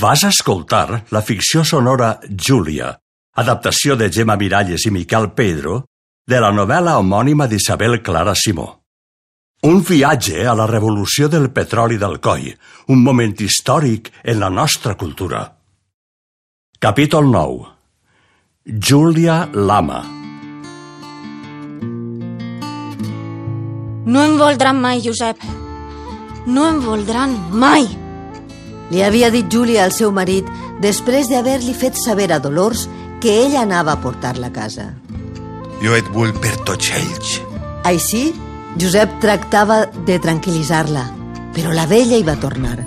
Vas escoltar la ficció sonora Júlia, adaptació de Gemma Miralles i Miquel Pedro, de la novel·la homònima d'Isabel Clara Simó. Un viatge a la revolució del petroli del coll, un moment històric en la nostra cultura. Capítol 9. Júlia Lama. No em voldran mai, Josep. No em voldran mai. Li havia dit Júlia al seu marit després d'haver-li fet saber a Dolors que ella anava a portar-la a casa. Jo et vull per tots ells. Així, Josep tractava de tranquil·litzar-la, però la vella hi va tornar.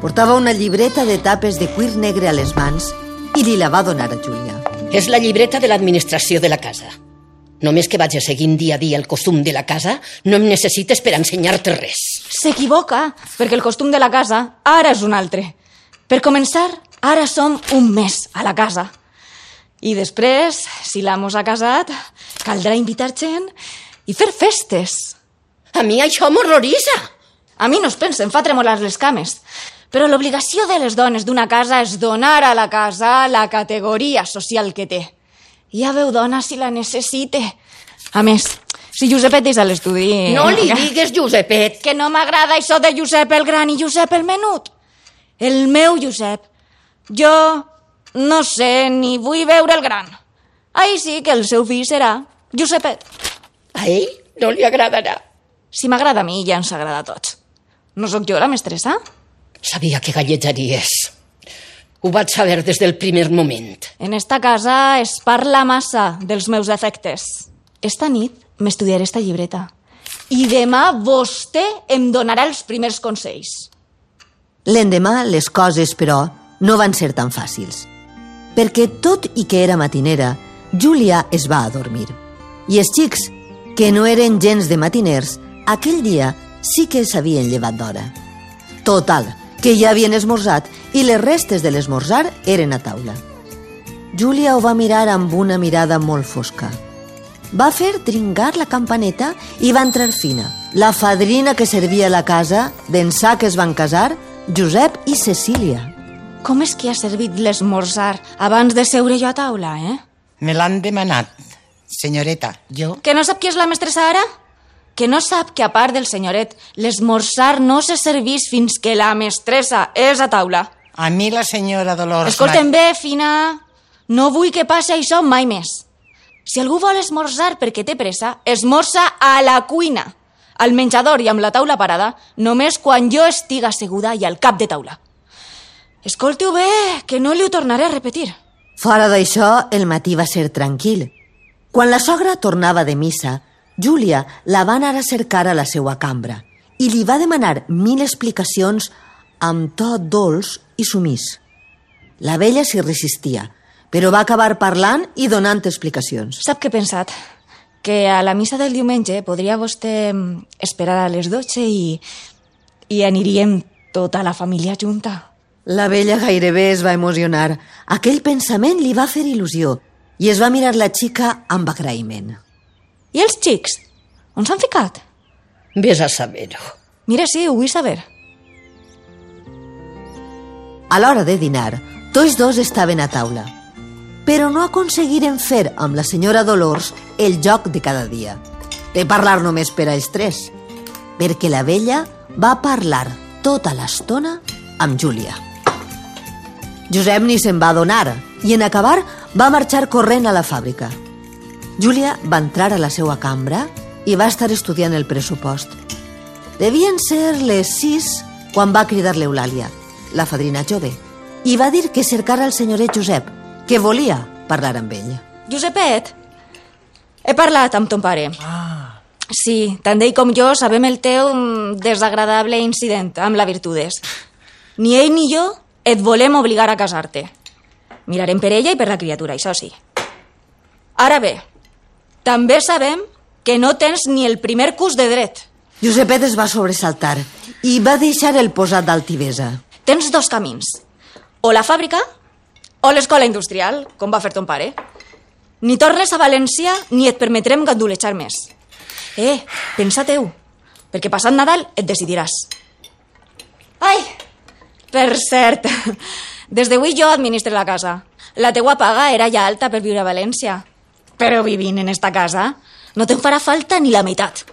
Portava una llibreta de tapes de cuir negre a les mans i li la va donar a Júlia. És la llibreta de l'administració de la casa. Només que vaig a seguint dia a dia el costum de la casa, no em necessites per ensenyar-te res. S'equivoca, perquè el costum de la casa ara és un altre. Per començar, ara som un mes a la casa. I després, si l'amo s'ha casat, caldrà invitar gent i fer festes. A mi això m'horroritza. A mi no es pensa, em fa tremolar les cames. Però l'obligació de les dones d'una casa és donar a la casa la categoria social que té. Ja veu dona si la necessite. A més, si Josepet és a l'estudi... No li digues Josepet. Que no m'agrada això de Josep el gran i Josep el menut. El meu Josep. Jo no sé ni vull veure el gran. Ahí sí que el seu fill serà Josepet. A ell no li agradarà. Si m'agrada a mi, ja ens agrada a tots. No sóc jo la mestressa? Sabia que galletjaries. Ho vaig saber des del primer moment. En esta casa es parla massa dels meus defectes. Esta nit m'estudiaré esta llibreta. I demà vostè em donarà els primers consells. L'endemà les coses, però, no van ser tan fàcils. Perquè tot i que era matinera, Júlia es va adormir. I els xics, que no eren gens de matiners, aquell dia sí que s'havien llevat d'hora. Total, que ja havien esmorzat i les restes de l'esmorzar eren a taula. Júlia ho va mirar amb una mirada molt fosca. Va fer tringar la campaneta i va entrar fina, la fadrina que servia a la casa, d'ençà que es van casar, Josep i Cecília. Com és que ha servit l'esmorzar abans de seure jo a taula, eh? Me l'han demanat, senyoreta. Jo? Que no sap qui és la mestressa ara? Que no sap que, a part del senyoret, l'esmorzar no se servís fins que la mestressa és a taula. A mi la senyora Dolors... Escolta'm bé, Fina. No vull que passi això mai més. Si algú vol esmorzar perquè té pressa, esmorza a la cuina, al menjador i amb la taula parada, només quan jo estiga asseguda i al cap de taula. Escolti-ho bé, que no li ho tornaré a repetir. Fora d'això, el matí va ser tranquil. Quan la sogra tornava de missa, Júlia la va anar a cercar a la seva cambra i li va demanar mil explicacions amb to dolç i sumís. La vella s'hi resistia, però va acabar parlant i donant explicacions. Sap què he pensat? Que a la missa del diumenge podria vostè esperar a les 12 i, i aniríem tota la família junta. La vella gairebé es va emocionar. Aquell pensament li va fer il·lusió i es va mirar la xica amb agraïment. I els xics? On s'han ficat? Ves a saber-ho. Mira, sí, ho vull saber. A l'hora de dinar, tots dos estaven a taula, però no aconseguiren fer amb la senyora Dolors el joc de cada dia, de parlar només per a els tres, perquè la vella va parlar tota l'estona amb Júlia. Josep ni se'n va adonar i en acabar va marxar corrent a la fàbrica. Júlia va entrar a la seva cambra i va estar estudiant el pressupost. Devien ser les sis quan va cridar l'Eulàlia, la fadrina jove, i va dir que cercara el senyoret Josep, que volia parlar amb ell. Josepet, he parlat amb ton pare. Ah. Sí, tant ell com jo sabem el teu mm, desagradable incident amb la Virtudes. Ni ell ni jo et volem obligar a casar-te. Mirarem per ella i per la criatura, això sí. Ara bé, també sabem que no tens ni el primer curs de dret. Josepet es va sobresaltar i va deixar el posat d'altivesa. Tens dos camins. O la fàbrica o l'escola industrial, com va fer ton pare. Ni tornes a València ni et permetrem gandulejar més. Eh, pensa-teu, perquè passant Nadal et decidiràs. Ai, per cert, Des d'avui jo administre la casa. La teua paga era ja alta per viure a València. Però vivint en esta casa no te'n farà falta ni la meitat.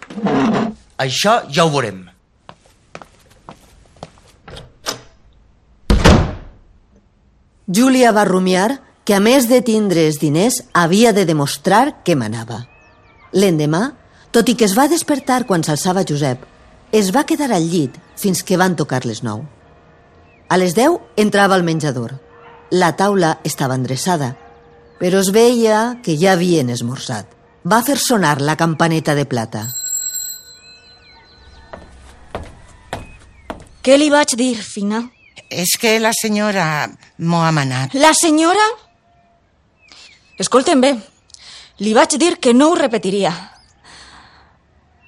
Això ja ho veurem. Júlia va rumiar que, a més de tindre els diners, havia de demostrar que manava. L'endemà, tot i que es va despertar quan s'alçava Josep, es va quedar al llit fins que van tocar les nou. A les deu entrava al menjador. La taula estava endreçada, però es veia que ja havien esmorzat. Va fer sonar la campaneta de plata. Què li vaig dir, Fina? És que la senyora m'ho ha manat. La senyora? Escolten bé, li vaig dir que no ho repetiria.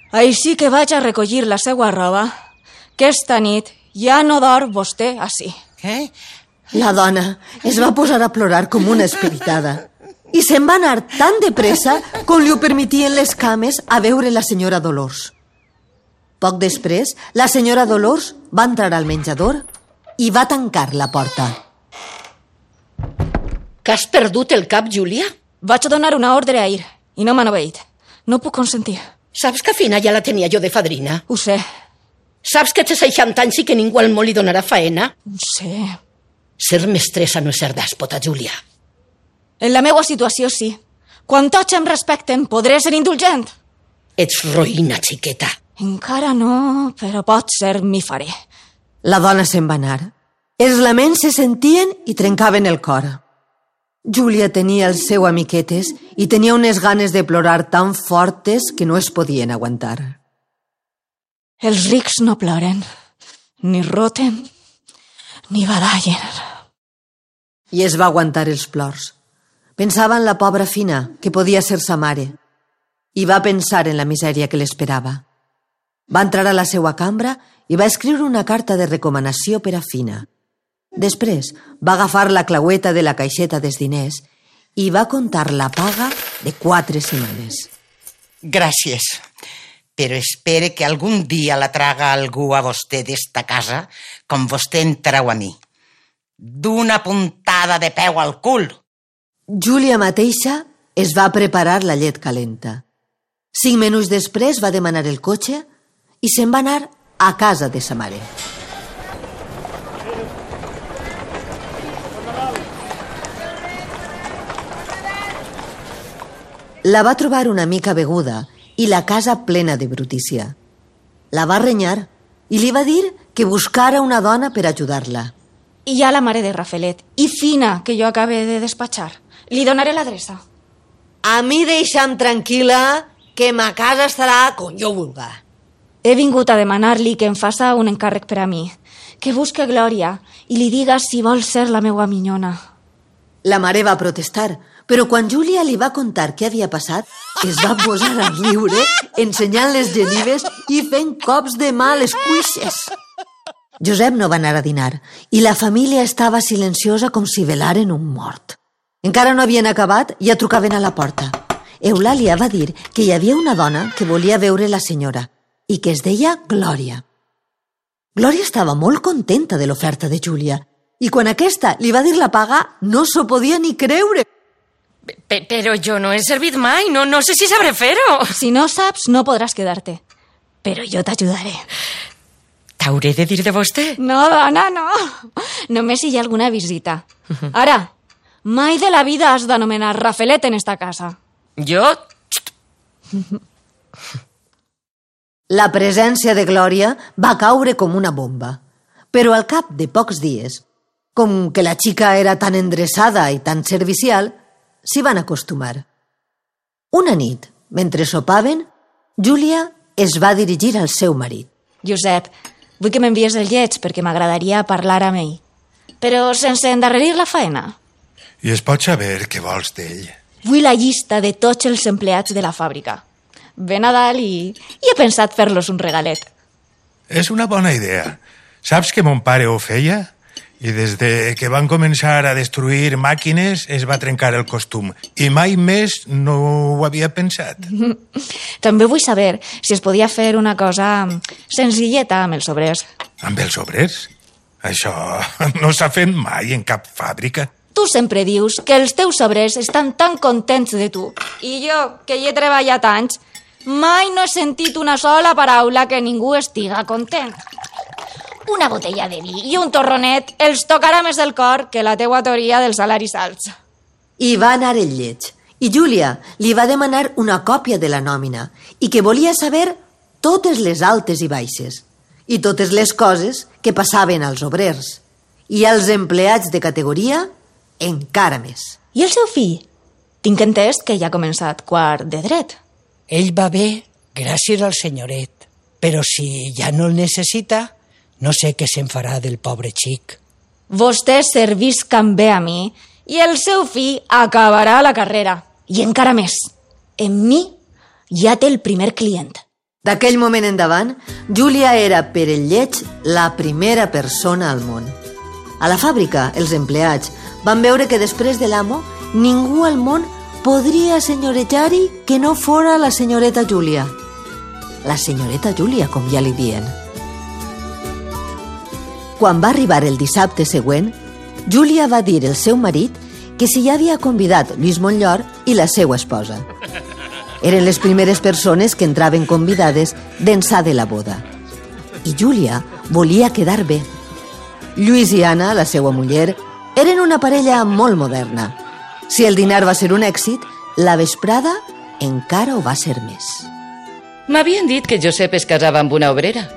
Així que vaig a recollir la seva roba, que esta nit ja no dorm vostè així. Què? La dona es va posar a plorar com una espiritada i se'n va anar tan de pressa com li ho permetien les cames a veure la senyora Dolors. Poc després, la senyora Dolors va entrar al menjador i va tancar la porta. Que has perdut el cap, Júlia? Vaig donar una ordre ahir i no m'han obeït. No puc consentir. Saps que Fina ja la tenia jo de fadrina? Ho sé, Saps que té 60 anys i que ningú al món li donarà faena? ho sé. Ser mestressa no és ser dèspota, Júlia. En la meva situació sí. Quan tots em respecten, podré ser indulgent. Ets roïna, xiqueta. Encara no, però pot ser m'hi faré. La dona se'n va anar. Els laments se sentien i trencaven el cor. Júlia tenia el seu amiquetes i tenia unes ganes de plorar tan fortes que no es podien aguantar. Els rics no ploren, ni roten, ni badallen. I es va aguantar els plors. Pensava en la pobra Fina, que podia ser sa mare, i va pensar en la misèria que l'esperava. Va entrar a la seva cambra i va escriure una carta de recomanació per a Fina. Després va agafar la claueta de la caixeta dels diners i va contar la paga de quatre setmanes. Gràcies. Però espere que algun dia la traga algú a vostè d'esta casa com vostè en trau a mi. D'una puntada de peu al cul. Júlia mateixa es va preparar la llet calenta. Cinc minuts després va demanar el cotxe i se'n va anar a casa de sa mare. La va trobar una mica beguda i la casa plena de brutícia. La va renyar i li va dir que buscara una dona per ajudar-la. I hi ha la mare de Rafelet, i Fina, que jo acabe de despatxar. Li donaré l'adreça. A mi deixa'm tranquil·la, que ma casa estarà com jo vulga. He vingut a demanar-li que em faça un encàrrec per a mi, que busque Glòria i li diga si vol ser la meua minyona. La mare va protestar, però quan Júlia li va contar què havia passat, es va posar a riure, ensenyant les genives i fent cops de mà a les cuixes. Josep no va anar a dinar i la família estava silenciosa com si velaren un mort. Encara no havien acabat i ja trucaven a la porta. Eulàlia va dir que hi havia una dona que volia veure la senyora i que es deia Glòria. Glòria estava molt contenta de l'oferta de Júlia i quan aquesta li va dir la paga no s'ho podia ni creure. Pe- Però jo no he servit mai, no, no sé si sabré fer-ho. Si no saps, no podràs quedar-te. Però jo t'ajudaré. T'hauré de dir de vostè? No, dona, no. Només si hi ha alguna visita. Ara, mai de la vida has d'anomenar Rafelet en esta casa. Jo? La presència de Glòria va caure com una bomba. Però al cap de pocs dies, com que la xica era tan endreçada i tan servicial, s'hi van acostumar. Una nit, mentre sopaven, Júlia es va dirigir al seu marit. Josep, vull que m'envies el lleig perquè m'agradaria parlar amb ell. Però sense endarrerir la faena. I es pot saber què vols d'ell? Vull la llista de tots els empleats de la fàbrica. Ve Nadal i, i he pensat fer-los un regalet. És una bona idea. Saps que mon pare ho feia? I des de que van començar a destruir màquines es va trencar el costum. I mai més no ho havia pensat. També vull saber si es podia fer una cosa senzilleta amb els obrers. Amb els obrers? Això no s'ha fet mai en cap fàbrica. Tu sempre dius que els teus obrers estan tan contents de tu. I jo, que hi he treballat anys, mai no he sentit una sola paraula que ningú estiga content. Una botella de vi i un torronet els tocarà més el cor que la teua teoria dels salaris alts. I va anar el lleig. I Júlia li va demanar una còpia de la nòmina i que volia saber totes les altes i baixes i totes les coses que passaven als obrers. I als empleats de categoria, encara més. I el seu fill? Tinc entès que ja ha començat quart de dret. Ell va bé gràcies al senyoret, però si ja no el necessita, no sé què se'n farà del pobre xic. Vostè serviscan bé a mi i el seu fill acabarà la carrera. I encara més, en mi ja té el primer client. D'aquell moment endavant, Júlia era per el lleig la primera persona al món. A la fàbrica, els empleats van veure que després de l'amo, ningú al món podria senyorejar-hi que no fora la senyoreta Júlia. La senyoreta Júlia, com ja li dien. Quan va arribar el dissabte següent, Júlia va dir al seu marit que s'hi havia convidat Lluís Montllor i la seva esposa. Eren les primeres persones que entraven convidades d'ençà de la boda. I Júlia volia quedar bé. Lluís i Anna, la seva muller, eren una parella molt moderna. Si el dinar va ser un èxit, la vesprada encara ho va ser més. M'havien dit que Josep es casava amb una obrera,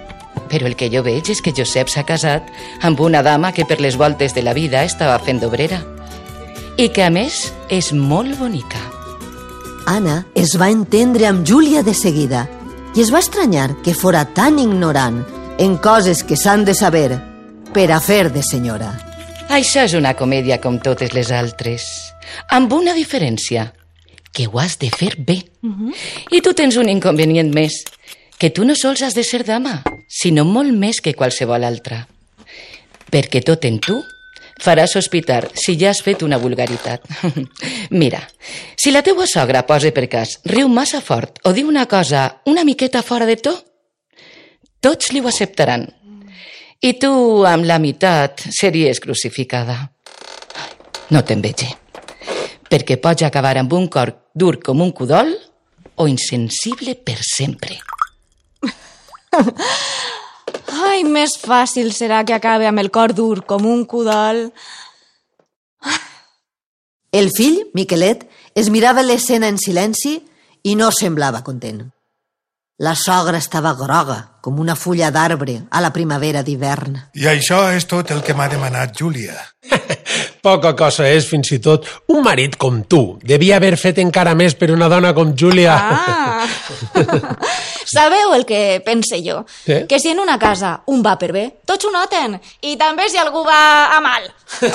però el que jo veig és que Josep s'ha casat amb una dama que per les voltes de la vida estava fent d'obrera i que a més és molt bonica. Anna es va entendre amb Júlia de seguida i es va estranyar que fora tan ignorant en coses que s'han de saber per a fer de senyora. Això és una comèdia com totes les altres, amb una diferència, que ho has de fer bé. Uh -huh. I tu tens un inconvenient més, que tu no sols has de ser dama, sinó molt més que qualsevol altra. Perquè tot en tu farà sospitar si ja has fet una vulgaritat. Mira, si la teua sogra posa per cas, riu massa fort o diu una cosa una miqueta fora de to, tots li ho acceptaran. I tu, amb la meitat, series crucificada. No t'envege, perquè pots acabar amb un cor dur com un cudol o insensible per sempre. Ai, més fàcil serà que acabe amb el cor dur com un cudol. El fill, Miquelet, es mirava l'escena en silenci i no semblava content. La sogra estava groga, com una fulla d'arbre a la primavera d'hivern. I això és tot el que m'ha demanat Júlia. Poca cosa és, fins i tot, un marit com tu. Devia haver fet encara més per una dona com Júlia. Ah! Sabeu el que pense jo? Què? Que si en una casa un va per bé, tots ho noten. I també si algú va a mal.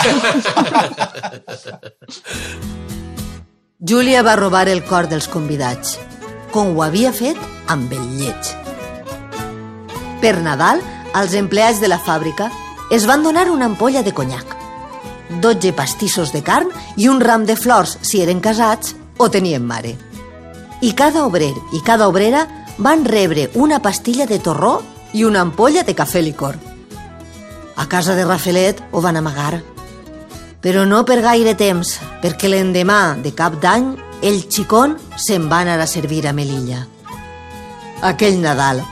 Júlia va robar el cor dels convidats, com ho havia fet amb el lleig. Per Nadal, els empleats de la fàbrica es van donar una ampolla de conyac, 12 pastissos de carn i un ram de flors si eren casats o tenien mare. I cada obrer i cada obrera van rebre una pastilla de torró i una ampolla de cafè licor. A casa de Rafelet ho van amagar, però no per gaire temps, perquè l'endemà de cap d'any el xicón se'n va anar a servir a Melilla. Aquell Nadal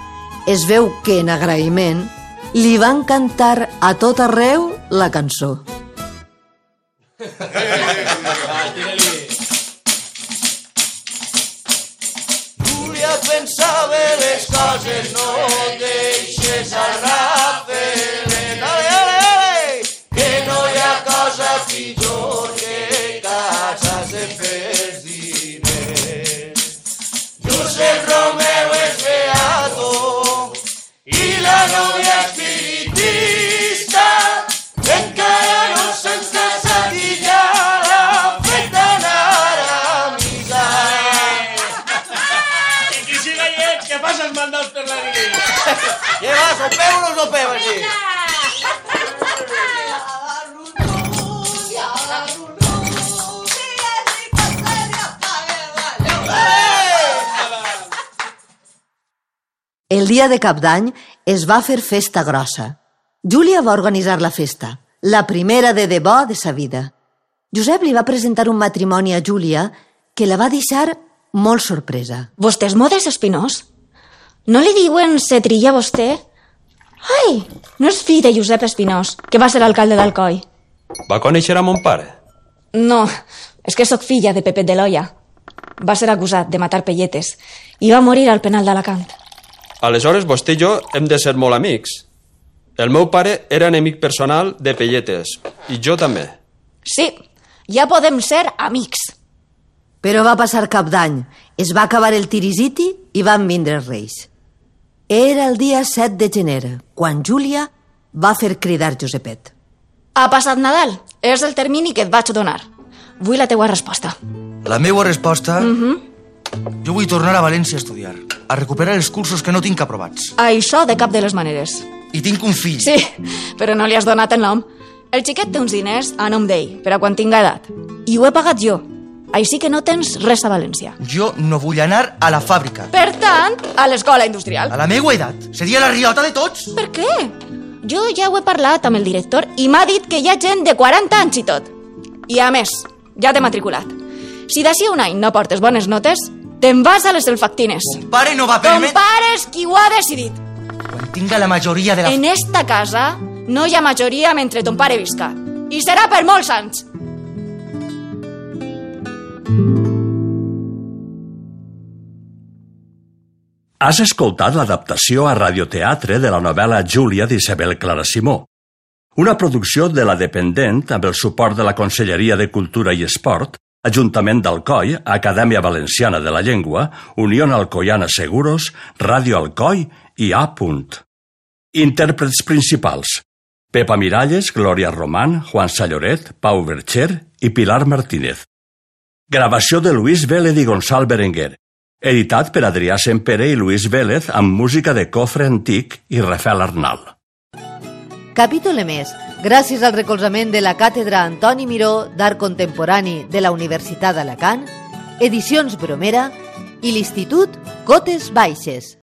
es veu que en agraïment li van cantar a tot arreu la cançó. Júlia pensava les coses, no Sopeu o no sopeu, aquí? El dia de cap d'any es va fer festa grossa. Júlia va organitzar la festa, la primera de debò de sa vida. Josep li va presentar un matrimoni a Júlia que la va deixar molt sorpresa. Vostè és modes espinós? No li diuen se trilla vostè? Ai, no és fill de Josep Espinós, que va ser alcalde d'Alcoi. Va conèixer a mon pare? No, és que sóc filla de Pepet de l'Olla. Va ser acusat de matar pelletes i va morir al penal d'Alacant. Aleshores, vostè i jo hem de ser molt amics. El meu pare era enemic personal de pelletes, i jo també. Sí, ja podem ser amics. Però va passar cap d'any, es va acabar el tirisiti i van vindre els reis. Era el dia 7 de gener, quan Júlia va fer cridar Josepet. Ha passat Nadal. És el termini que et vaig donar. Vull la teua resposta. La meva resposta... Mm -hmm. Jo vull tornar a València a estudiar, a recuperar els cursos que no tinc aprovats. Això de cap de les maneres. I tinc un fill. Sí, però no li has donat el nom. El xiquet té uns diners a nom d'ell, per a quan tinga edat. I ho he pagat jo. Així que no tens res a València. Jo no vull anar a la fàbrica. Per tant, a l'escola industrial. A la meva edat. Seria la riota de tots. Per què? Jo ja ho he parlat amb el director i m'ha dit que hi ha gent de 40 anys i tot. I a més, ja t'he matriculat. Si d'ací un any no portes bones notes, te'n vas a les selfactines. Ton pare no va Ton permetre... pare és qui ho ha decidit. Quan tinga la majoria de la... En esta casa no hi ha majoria mentre ton pare visca. I serà per molts anys. Has escoltat l'adaptació a radioteatre de la novel·la Júlia d'Isabel Clara Simó, una producció de la Dependent amb el suport de la Conselleria de Cultura i Esport, Ajuntament d'Alcoi, Acadèmia Valenciana de la Llengua, Unió Alcoiana Seguros, Ràdio Alcoi i A. Intèrprets principals. Pepa Miralles, Glòria Román, Juan Salloret, Pau Bercher i Pilar Martínez. Gravació de Luis Vélez i Gonçal Berenguer. Editat per Adrià Sempere i Luis Vélez amb música de Cofre Antic i Rafael Arnal. Capítol emès, gràcies al recolzament de la Càtedra Antoni Miró d'Art Contemporani de la Universitat d'Alacant, Edicions Bromera i l'Institut Cotes Baixes.